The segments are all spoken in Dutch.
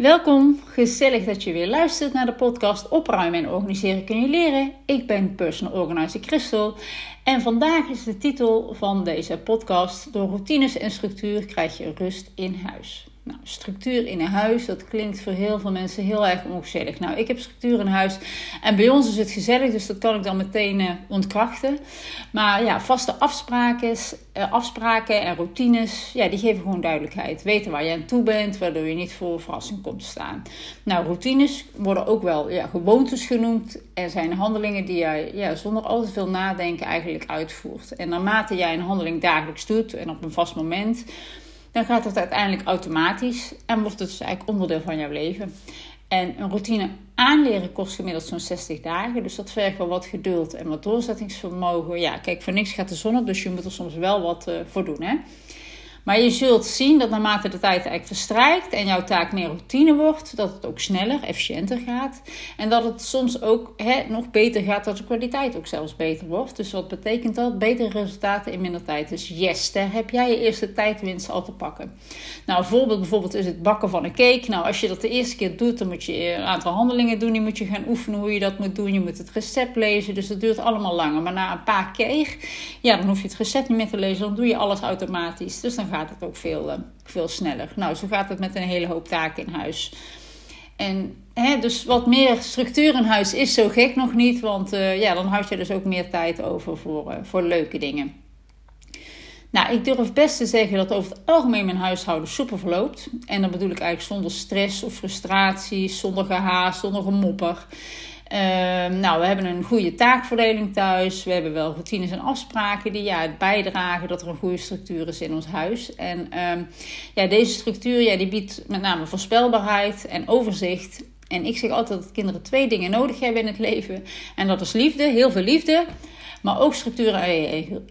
Welkom, gezellig dat je weer luistert naar de podcast Opruimen en Organiseren kun je leren. Ik ben personal organizer Christel en vandaag is de titel van deze podcast Door routines en structuur krijg je rust in huis. Nou, structuur in een huis, dat klinkt voor heel veel mensen heel erg ongezellig. Nou, ik heb structuur in huis en bij ons is het gezellig, dus dat kan ik dan meteen uh, ontkrachten. Maar ja, vaste afspraken, uh, afspraken en routines, ja, die geven gewoon duidelijkheid. Weten waar je aan toe bent, waardoor je niet voor verrassing komt te staan. Nou, routines worden ook wel ja, gewoontes genoemd en zijn handelingen die jij ja, zonder al te veel nadenken eigenlijk uitvoert. En naarmate jij een handeling dagelijks doet en op een vast moment dan gaat het uiteindelijk automatisch en wordt het dus eigenlijk onderdeel van jouw leven. En een routine aanleren kost gemiddeld zo'n 60 dagen. Dus dat vergt wel wat geduld en wat doorzettingsvermogen. Ja, kijk, voor niks gaat de zon op, dus je moet er soms wel wat uh, voor doen. Hè? Maar je zult zien dat naarmate de tijd eigenlijk verstrijkt en jouw taak meer routine wordt, dat het ook sneller, efficiënter gaat. En dat het soms ook hè, nog beter gaat, dat de kwaliteit ook zelfs beter wordt. Dus wat betekent dat? Betere resultaten in minder tijd. Dus yes, daar heb jij je eerste tijdwinst al te pakken. Nou, een voorbeeld bijvoorbeeld is het bakken van een cake. Nou, als je dat de eerste keer doet, dan moet je een aantal handelingen doen. Die moet je gaan oefenen hoe je dat moet doen. Je moet het recept lezen, dus dat duurt allemaal langer. Maar na een paar keer, ja, dan hoef je het recept niet meer te lezen. Dan doe je alles automatisch. Dus dan gaat het ook veel, uh, veel sneller. Nou, zo gaat het met een hele hoop taken in huis. En hè, dus wat meer structuur in huis is zo gek nog niet, want uh, ja, dan houd je dus ook meer tijd over voor, uh, voor leuke dingen. Nou, ik durf best te zeggen dat over het algemeen mijn huishouden super verloopt. En dan bedoel ik eigenlijk zonder stress of frustratie, zonder gehaast, zonder gemopper. Uh, nou, we hebben een goede taakverdeling thuis. We hebben wel routines en afspraken die ja, bijdragen dat er een goede structuur is in ons huis. En uh, ja, deze structuur ja, die biedt met name voorspelbaarheid en overzicht. En ik zeg altijd dat kinderen twee dingen nodig hebben in het leven. En dat is liefde, heel veel liefde. Maar ook structuur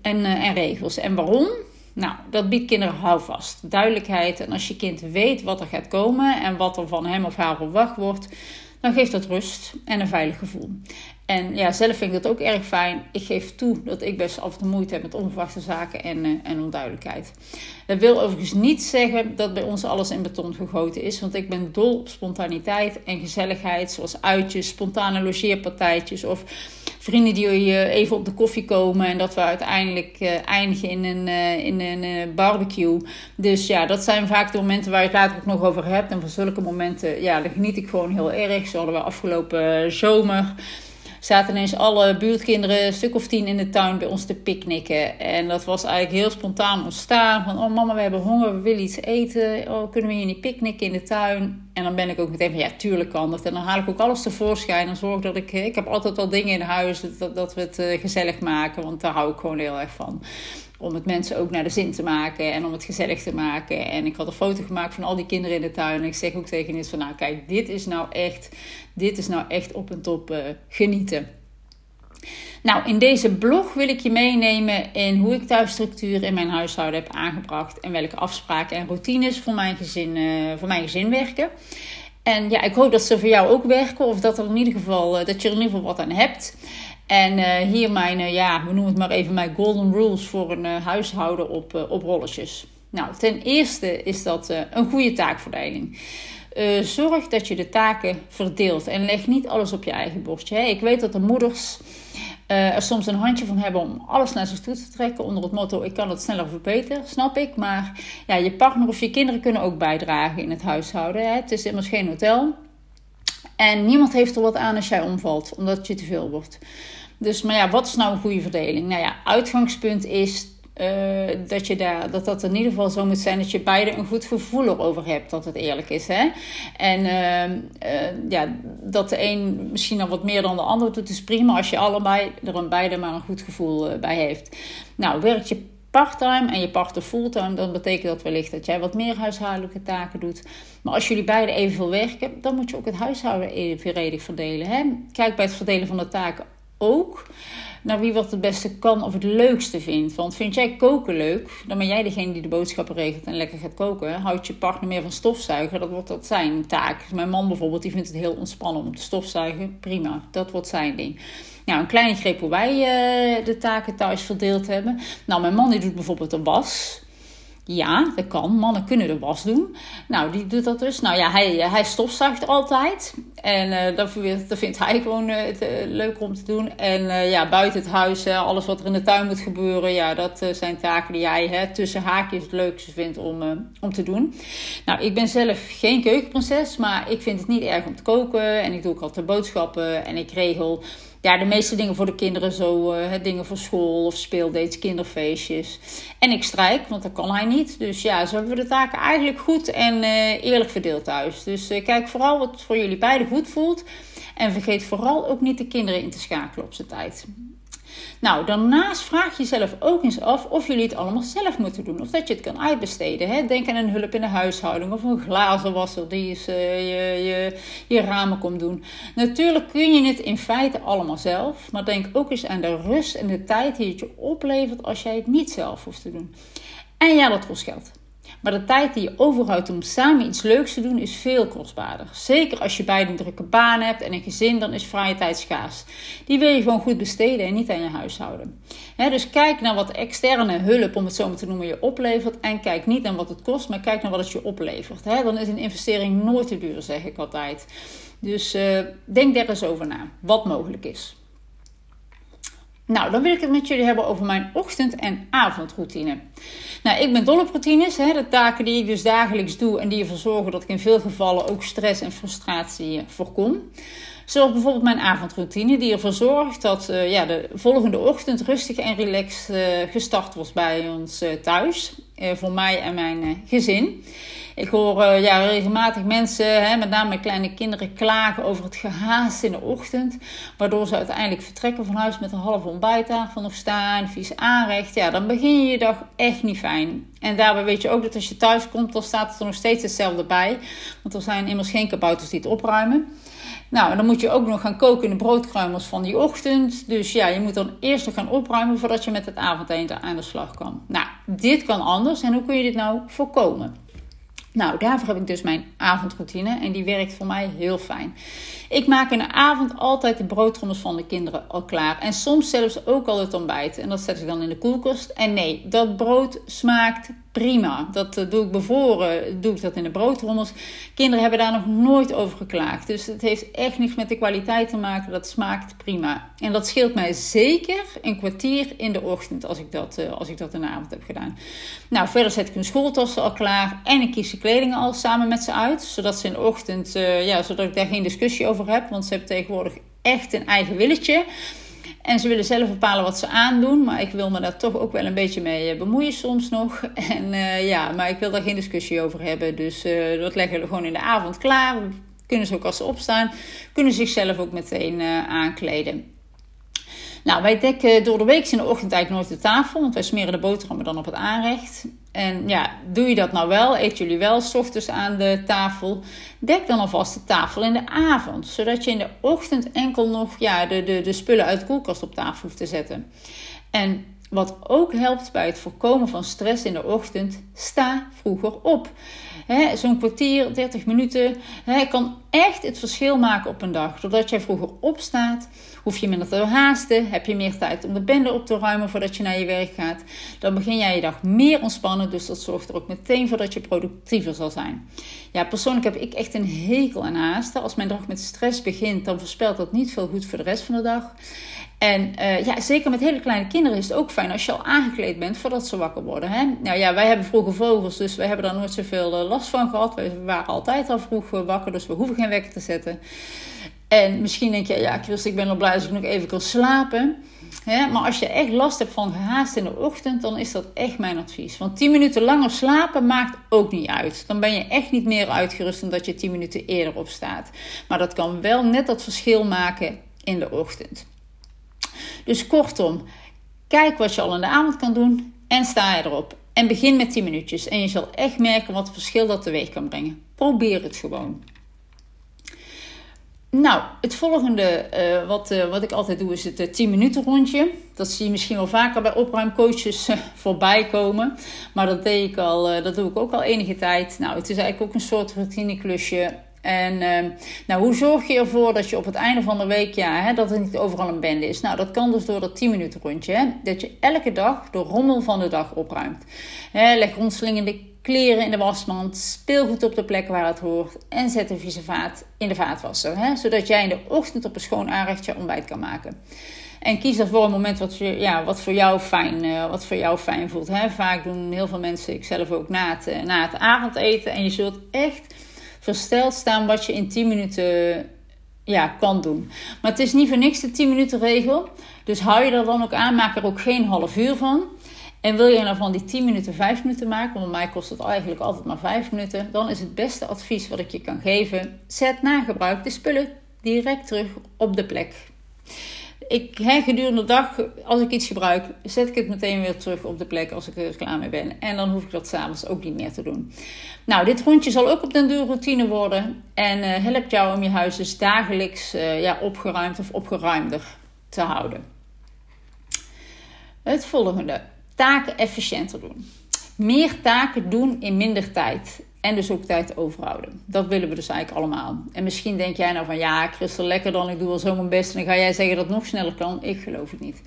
en, uh, en regels. En waarom? Nou, dat biedt kinderen houvast, duidelijkheid. En als je kind weet wat er gaat komen en wat er van hem of haar verwacht wordt, dan geeft dat rust en een veilig gevoel. En ja, zelf vind ik dat ook erg fijn. Ik geef toe dat ik best af en toe moeite heb met onverwachte zaken en, uh, en onduidelijkheid. Dat wil overigens niet zeggen dat bij ons alles in beton gegoten is. Want ik ben dol op spontaniteit en gezelligheid. Zoals uitjes, spontane logeerpartijtjes of vrienden die even op de koffie komen. En dat we uiteindelijk uh, eindigen in een, uh, in een barbecue. Dus ja, dat zijn vaak de momenten waar je het later ook nog over hebt. En van zulke momenten, ja, daar geniet ik gewoon heel erg. Zo hadden we afgelopen zomer zaten ineens alle buurtkinderen, een stuk of tien in de tuin bij ons te picknicken. En dat was eigenlijk heel spontaan ontstaan. Van, oh mama, we hebben honger, we willen iets eten. Oh, kunnen we hier niet picknicken in de tuin? En dan ben ik ook meteen van, ja, tuurlijk kan dat. En dan haal ik ook alles tevoorschijn. En zorg dat ik, ik heb altijd wel dingen in huis, dat, dat we het uh, gezellig maken. Want daar hou ik gewoon heel erg van om het mensen ook naar de zin te maken en om het gezellig te maken. En ik had een foto gemaakt van al die kinderen in de tuin. En ik zeg ook tegen hen van, nou kijk, dit is nou echt, dit is nou echt op en top uh, genieten. Nou, in deze blog wil ik je meenemen in hoe ik thuisstructuur in mijn huishouden heb aangebracht en welke afspraken en routines voor mijn gezin, uh, voor mijn gezin werken. En ja, ik hoop dat ze voor jou ook werken of dat, er in ieder geval, uh, dat je er in ieder geval wat aan hebt. En uh, hier mijn, uh, ja, we noemen het maar even mijn golden rules voor een uh, huishouden op, op rolletjes. Nou, ten eerste is dat een goede taakverdeling. zorg dat je de taken verdeelt en leg niet alles op je eigen bordje. Hè. Ik weet dat de moeders er soms een handje van hebben om alles naar zich toe te trekken onder het motto: ik kan het sneller of beter, snap ik. Maar ja, je partner of je kinderen kunnen ook bijdragen in het huishouden. Hè. Het is immers geen hotel. En niemand heeft er wat aan als jij omvalt, omdat je te veel wordt. Dus, maar ja, wat is nou een goede verdeling? Nou ja, uitgangspunt is uh, dat, je daar, dat dat in ieder geval zo moet zijn dat je beide een goed gevoel erover hebt, dat het eerlijk is. Hè? En uh, uh, ja, dat de een misschien dan wat meer dan de ander doet, is prima als je allebei er een beide maar een goed gevoel bij heeft. Nou, werk je parttime en je partner fulltime, dan betekent dat wellicht dat jij wat meer huishoudelijke taken doet. Maar als jullie beiden evenveel werken, dan moet je ook het huishouden evenredig verdelen. Hè? Kijk bij het verdelen van de taken ook naar wie wat het beste kan of het leukste vindt. Want vind jij koken leuk, dan ben jij degene die de boodschappen regelt en lekker gaat koken. Houdt je partner meer van stofzuigen, dat wordt dat zijn taak. Mijn man bijvoorbeeld, die vindt het heel ontspannen om te stofzuigen. Prima, dat wordt zijn ding. Nou, een kleine greep hoe wij uh, de taken thuis verdeeld hebben. Nou, mijn man die doet bijvoorbeeld de was. Ja, dat kan. Mannen kunnen de was doen. Nou, die doet dat dus. Nou ja, hij, hij stofzuigt altijd. En uh, dat, dat, vindt hij gewoon het, leuk om te doen. En ja, buiten het huis, alles wat er in de tuin moet gebeuren, ja, dat zijn taken die hè, tussen haakjes het leukste vindt om, om te doen. Nou, ik ben zelf geen keukenprinses, maar ik vind het niet erg om te koken. En ik doe ook altijd boodschappen en ik regel ja, de meeste dingen voor de kinderen zo. Uh, dingen voor school of speeldates, kinderfeestjes. En ik strijk, want dat kan hij niet. Dus ja, zo hebben we de taken eigenlijk goed en uh, eerlijk verdeeld thuis. Dus uh, kijk vooral wat voor jullie beiden goed voelt. En vergeet vooral ook niet de kinderen in te schakelen op zijn tijd. Nou, daarnaast vraag je jezelf ook eens af of jullie het allemaal zelf moeten doen. Of dat je het kan uitbesteden. Hè? Denk aan een hulp in de huishouding of een glazenwasser die eens, uh, je, je, je ramen komt doen. Natuurlijk kun je het in feite allemaal zelf. Maar denk ook eens aan de rust en de tijd die het je oplevert als jij het niet zelf hoeft te doen. En ja, dat kost geld. Maar de tijd die je overhoudt om samen iets leuks te doen is veel kostbaarder. Zeker als je beide een drukke baan hebt en een gezin, dan is vrije tijd schaars. Die wil je gewoon goed besteden en niet aan je huishouden. dus kijk naar wat externe hulp, om het zo maar te noemen, je oplevert. En kijk niet naar wat het kost, maar kijk naar wat het je oplevert. dan is een investering nooit te duur, zeg ik altijd. Dus uh, denk daar eens over na, wat mogelijk is. Nou, dan wil ik het met jullie hebben over mijn ochtend- en avondroutine. Nou, ik ben dol op routines. Hè, de taken die ik dus dagelijks doe en die ervoor zorgen dat ik in veel gevallen ook stress en frustratie voorkom. Zoals bijvoorbeeld mijn avondroutine, die ervoor zorgt dat uh, ja, de volgende ochtend rustig en relaxed uh, gestart wordt bij ons thuis. voor mij en mijn gezin. Ik hoor ja, regelmatig mensen, hè, met name kleine kinderen, klagen over het gehaast in de ochtend. Waardoor ze uiteindelijk vertrekken van huis met een halve ontbijttafel nog staan, vies aanrecht. Ja, dan begin je je dag echt niet fijn. En daarbij weet je ook dat als je thuis komt, dan staat het er nog steeds hetzelfde bij. Want er zijn immers geen kabouters die het opruimen. Nou, en dan moet je ook nog gaan koken in de broodkruimels van die ochtend. Dus ja, je moet dan eerst nog gaan opruimen voordat je met het avondeten aan de slag kan. Nou, dit kan anders. En hoe kun je dit nou voorkomen? Nou, daarvoor heb ik dus mijn avondroutine en die werkt voor mij heel fijn. Ik maak in de avond altijd de broodtrommels van de kinderen al klaar. En soms zelfs ook al het ontbijt. En dat zet ik dan in de koelkast. En nee, dat brood smaakt prima. Dat eh, doe ik bevoren, doe ik dat in de broodtrommels. Kinderen hebben daar nog nooit over geklaagd. Dus het heeft echt niks met de kwaliteit te maken. Dat smaakt prima. En dat scheelt mij zeker een kwartier in de ochtend als ik dat, eh, als ik dat in de avond heb gedaan. Nou, verder zet ik hun schooltassen al klaar. En ik kies de kleding al samen met ze uit. Zodat ze in de ochtend, uh, ja, zodat ik daar geen discussie over heb. Want ze hebben tegenwoordig echt een eigen willetje. En ze willen zelf bepalen wat ze aandoen. Maar ik wil me daar toch ook wel een beetje mee eh, bemoeien soms nog. En uh, ja, maar ik wil daar geen discussie over hebben. Dus uh, dat leggen we gewoon in de avond klaar. Kunnen ze ook als ze opstaan. Kunnen zichzelf ook meteen aankleden. Nou, wij dekken door de week in de ochtend eigenlijk nooit de tafel. Want wij smeren de boterhammen dan op het aanrecht. En ja, doe je dat nou wel? Eet jullie wel s ochtends aan de tafel? Dek dan alvast de tafel in de avond. Zodat je in de ochtend enkel nog ja, de, de, de spullen uit de koelkast op tafel hoeft te zetten. En wat ook helpt bij het voorkomen van stress in de ochtend, sta vroeger op. Zo'n kwartier, 30 minuten, he, kan echt het verschil maken op een dag. Doordat jij vroeger opstaat, hoef je minder te haasten, heb je meer tijd om de bende op te ruimen voordat je naar je werk gaat. Dan begin jij je dag meer ontspannen, dus dat zorgt er ook meteen voor dat je productiever zal zijn. Ja, persoonlijk heb ik echt een hekel aan haasten. Als mijn dag met stress begint, dan voorspelt dat niet veel goed voor de rest van de dag. En uh, ja, zeker met hele kleine kinderen is het ook fijn als je al aangekleed bent voordat ze wakker worden. Hè? Nou ja, wij hebben vroege vogels, dus we hebben daar nooit zoveel uh, last van gehad. We waren altijd al vroeg uh, wakker, dus we hoeven geen wekker te zetten. En misschien denk je, ja Chris, ik ben al blij als ik nog even kan slapen. Hè? Maar als je echt last hebt van gehaast in de ochtend, dan is dat echt mijn advies. Want 10 minuten langer slapen maakt ook niet uit. Dan ben je echt niet meer uitgerust omdat je 10 minuten eerder opstaat. Maar dat kan wel net dat verschil maken in de ochtend. Dus kortom, kijk wat je al in de avond kan doen en sta je erop. En begin met 10 minuutjes en je zal echt merken wat verschil dat teweeg kan brengen. Probeer het gewoon. Nou, het volgende uh, wat, uh, wat ik altijd doe is het uh, eh, 10 minuten rondje. Dat zie je misschien wel vaker bij opruimcoaches voorbij komen. Maar dat deed ik al, dat doe ik ook al enige tijd. Nou, het is eigenlijk ook een soort routineklusje. En uh, nou, hoe zorg je ervoor dat je op het einde van de week, ja, hè, dat het niet overal een bende is? Nou, dat kan dus door dat 10 minuten rondje. Hè? Dat je elke dag de rommel van de dag opruimt. Hè, leg rondslingende kleren in de wasmand, speelgoed op de plek waar het hoort en zet de vieze vaat in de vaatwasser. Hè? Zodat jij in de ochtend op een schoon aanrecht je ontbijt kan maken. En kies daarvoor een moment wat, ja, wat, voor, jou fijn, uh, wat voor jou fijn voelt. Hè? Vaak doen heel veel mensen, ik zelf ook, na uh, na het avondeten. En je zult echt versteld staan wat je in 10 minuten ja, kan doen. Maar het is niet voor niks de 10 minuten regel. Dus hou je er dan ook aan, maak er ook geen half uur van. En wil je nou van die 10 minuten 5 minuten maken, want mij kost het eigenlijk altijd maar 5 minuten, dan is het beste advies wat ik je kan geven: zet na gebruik de spullen direct terug op de plek. Ik, hè, gedurende de dag, als ik iets gebruik, zet ik het meteen weer terug op de plek als ik er klaar mee ben. En dan hoef ik dat s'avonds ook niet meer te doen. Nou, dit rondje zal ook op den duur routine worden. En uh, helpt jou om je huis dus dagelijks uh, ja, opgeruimd of opgeruimder te houden. Het volgende taken efficiënter doen. Meer taken doen in minder tijd. En dus ook tijd overhouden. Dat willen we dus eigenlijk allemaal. En misschien denk jij nou van ja, Christel, lekker dan, ik doe wel zo mijn best. En dan ga jij zeggen dat het nog sneller kan. Ik geloof het niet.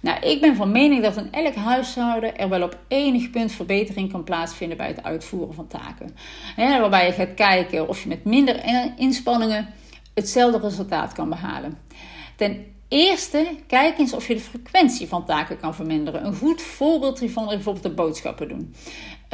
Nou, ik ben van mening dat in elk huishouden er wel op enig punt verbetering kan plaatsvinden bij het uitvoeren van taken. waarbij je gaat kijken of je met minder inspanningen hetzelfde resultaat kan behalen. Ten Eerste, kijk eens of je de frequentie van taken kan verminderen. Een goed voorbeeld hiervan is bijvoorbeeld de boodschappen doen.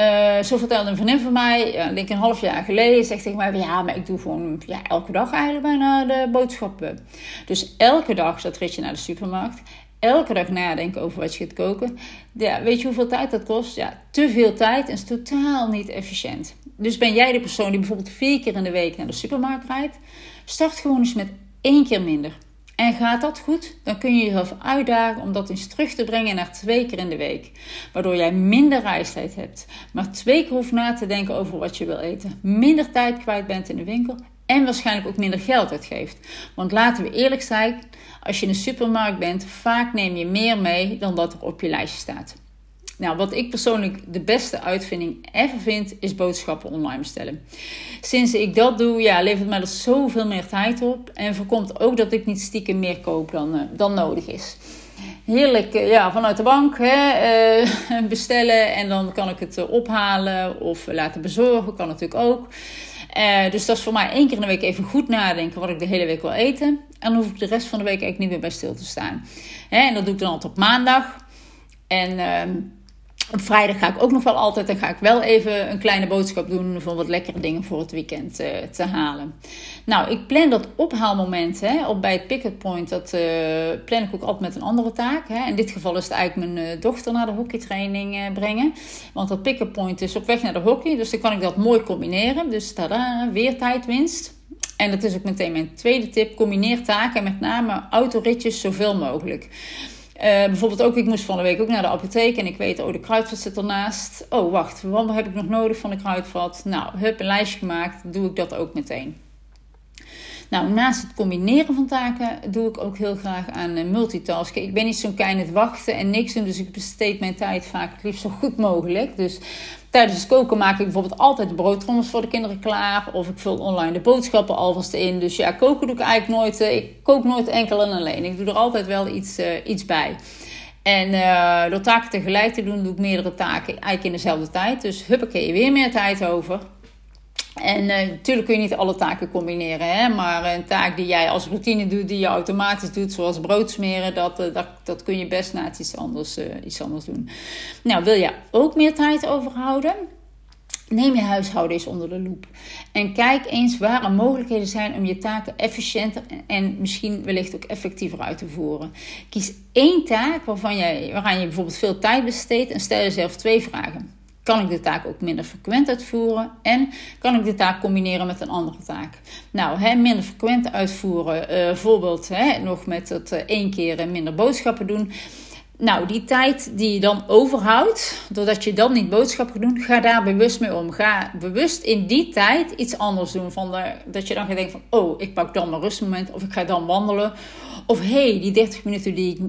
Uh, zo vertelde een vriendin van mij, uh, denk een half jaar geleden, zegt tegen mij: Ja, maar ik doe gewoon ja, elke dag eigenlijk bijna de boodschappen. Dus elke dag dat ritje naar de supermarkt. Elke dag nadenken over wat je gaat koken. Ja, weet je hoeveel tijd dat kost? Ja, te veel tijd en is totaal niet efficiënt. Dus ben jij de persoon die bijvoorbeeld vier keer in de week naar de supermarkt rijdt? Start gewoon eens met één keer minder. En gaat dat goed, dan kun je jezelf uitdagen om dat eens terug te brengen naar twee keer in de week. Waardoor jij minder reistijd hebt, maar twee keer hoeft na te denken over wat je wil eten. Minder tijd kwijt bent in de winkel en waarschijnlijk ook minder geld uitgeeft. Want laten we eerlijk zijn, als je in de supermarkt bent, vaak neem je meer mee dan dat er op je lijstje staat. Nou, wat ik persoonlijk de beste uitvinding ever vind, is boodschappen online bestellen. Sinds ik dat doe, ja, levert mij er zoveel meer tijd op. En voorkomt ook dat ik niet stiekem meer koop dan, uh, dan nodig is. Heerlijk, uh, ja, vanuit de bank hè, uh, bestellen en dan kan ik het ophalen of laten bezorgen, kan natuurlijk ook. dus dat is voor mij één keer in de week even goed nadenken wat ik de hele week wil eten. En dan hoef ik de rest van de week eigenlijk niet meer bij stil te staan. Hè, en dat doe ik dan altijd op maandag. En ehm, op vrijdag ga ik ook nog wel altijd. Dan ga ik wel even een kleine boodschap doen. Voor wat lekkere dingen voor het weekend uh, te halen. Nou, ik plan dat ophaalmoment hè, op bij het pick-up point. Dat uh, plan ik ook altijd met een andere taak. Hè. In dit geval is het eigenlijk mijn uh, dochter naar de hockeytraining brengen. Want dat pick-up point is op weg naar de hockey. Dus dan kan ik dat mooi combineren. Dus tada, weer tijdwinst. En dat is ook meteen mijn tweede tip. Combineer taken met name autoritjes zoveel mogelijk. Uh, bijvoorbeeld ook, ik moest van de week ook naar de apotheek en ik weet, oh, de kruidvat zit ernaast. Oh, wacht, wat heb ik nog nodig van de kruidvat? Nou, hup, een lijstje gemaakt, doe ik dat ook meteen. Nou, naast het combineren van taken doe ik ook heel graag aan eh, multitasken. Ik ben niet zo'n klein het wachten en niks doen, dus ik besteed mijn tijd vaak het liefst zo goed mogelijk. Dus tijdens het koken maak ik bijvoorbeeld altijd de broodtrommels voor de kinderen klaar. Of ik vul online de boodschappen alvast in. Dus ja, koken doe ik eigenlijk nooit. Eh, ik kook nooit enkel en alleen. Ik doe er altijd wel iets, uh, iets bij. En door taken tegelijk te doen, doe ik meerdere taken eigenlijk in dezelfde tijd. Dus huppakee, weer meer tijd over. En natuurlijk kun je niet alle taken combineren, hè? maar een taak die jij als routine doet, die je automatisch doet, zoals brood smeren, dat, uh, dat, dat kun je best na iets anders, uh, iets anders doen. Nou, wil je ook meer tijd overhouden? Neem je huishouden eens onder de loep. En kijk eens waar er mogelijkheden zijn om je taken efficiënter en misschien wellicht ook effectiever uit te voeren. Kies één taak waarvan je, waaraan je bijvoorbeeld veel tijd besteedt en stel jezelf twee vragen. Kan ik de taak ook minder frequent uitvoeren? En kan ik de taak combineren met een andere taak? Nou, hè, minder frequent uitvoeren, uh, bijvoorbeeld hè, nog met het uh, één keer minder boodschappen doen. Nou, die tijd die je dan overhoudt, doordat je dan niet boodschappen doet, ga daar bewust mee om. Ga bewust in die tijd iets anders doen. Van dat je dan gaat denken van, oh, ik pak dan mijn rustmoment of ik ga dan wandelen. Of hey, die 30 minuten die ik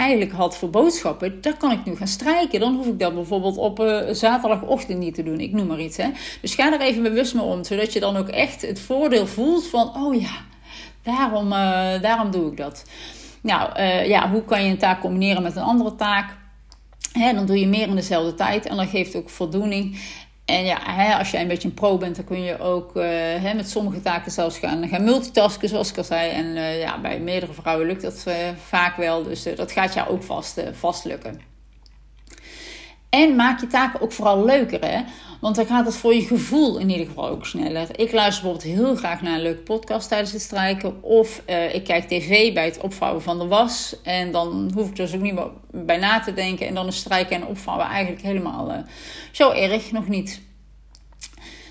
eigenlijk had voor boodschappen, dat kan ik nu gaan strijken. Dan hoef ik dat bijvoorbeeld op uh, zaterdagochtend niet te doen. Ik noem maar iets. Hè. Dus ga er even bewust mee om, zodat je dan ook echt het voordeel voelt van, oh ja, daarom, uh, daarom doe ik dat. Nou, uh, ja, hoe kan je een taak combineren met een andere taak? Hè, dan doe je meer in dezelfde tijd en dat geeft ook voldoening. En ja, hè, als jij een beetje een pro bent, dan kun je ook uh, hè, met sommige taken zelfs gaan, multitasken, zoals ik al zei. En uh, ja, bij meerdere vrouwen lukt dat uh, vaak wel. Dus dat gaat jou ook vast, vast lukken. En maak je taken ook vooral leuker, hè? Want dan gaat het voor je gevoel in ieder geval ook sneller. Ik luister bijvoorbeeld heel graag naar een leuke podcast tijdens het strijken. Of ik kijk tv bij het opvouwen van de was. En dan hoef ik dus ook niet meer bij na te denken. En dan is strijken en opvouwen eigenlijk helemaal zo erg nog niet.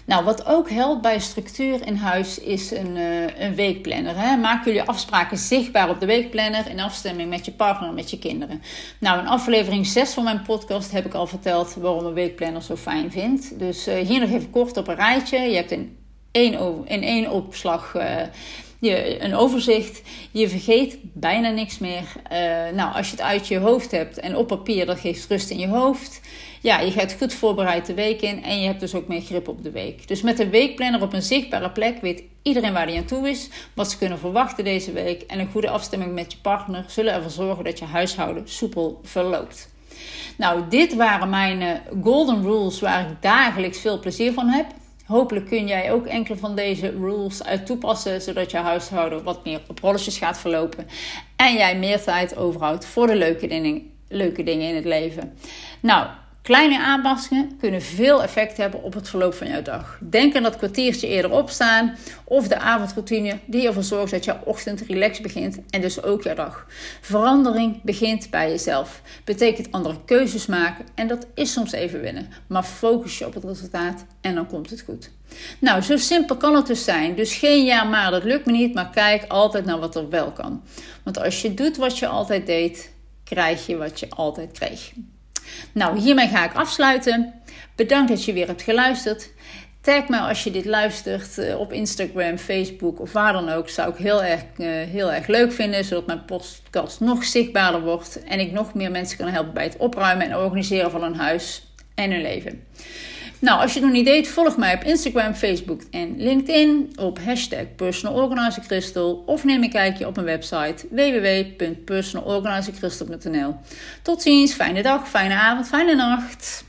Nou, wat ook helpt bij structuur in huis is een, uh, een weekplanner. Hè? Maak jullie afspraken zichtbaar op de weekplanner in afstemming met je partner en met je kinderen. Nou, in aflevering 6 van mijn podcast heb ik al verteld waarom een weekplanner zo fijn vind. Dus uh, hier nog even kort op een rijtje. Je hebt in één, in één opslag. Uh, je, een overzicht. Je vergeet bijna niks meer. nou, als je het uit je hoofd hebt en op papier, dat geeft rust in je hoofd ja, je gaat goed voorbereid de week in en je hebt dus ook meer grip op de week. Dus met een weekplanner op een zichtbare plek weet iedereen waar hij aan toe is, wat ze kunnen verwachten deze week en een goede afstemming met je partner zullen ervoor zorgen dat je huishouden soepel verloopt. Nou, dit waren mijn eh, golden rules waar ik dagelijks veel plezier van heb. Hopelijk kun jij ook enkele van deze rules uit toepassen, zodat je huishouden wat meer op rolletjes gaat verlopen en jij meer tijd overhoudt voor de leuke leuke dingen in het leven. Nou, Kleine aanpassingen kunnen veel effect hebben op het verloop van jouw dag. Denk aan dat kwartiertje eerder opstaan of de avondroutine die ervoor zorgt dat jouw ochtend relaxed begint en dus ook jouw dag. Verandering begint bij jezelf. Betekent andere keuzes maken en dat is soms even winnen. Maar focus je op het resultaat en dan komt het goed. Nou, zo simpel kan het dus zijn. Dus geen ja maar, dat lukt me niet, maar kijk altijd naar wat er wel kan. Want als je doet wat je altijd deed, krijg je wat je altijd kreeg. Nou, hiermee ga ik afsluiten. Bedankt dat je weer hebt geluisterd. Tag me als je dit luistert eh, op Instagram, Facebook of waar dan ook. Zou ik heel erg, eh, heel erg leuk vinden, zodat mijn podcast nog zichtbaarder wordt en ik nog meer mensen kan helpen bij het opruimen en organiseren van hun huis en hun leven. Nou, als je het nog niet deed, volg mij op Instagram, Facebook en LinkedIn op hashtag personalorganizercrystal of neem een kijkje op mijn website www.personalorganizercrystal.nl. Tot ziens, fijne dag, fijne avond, fijne nacht.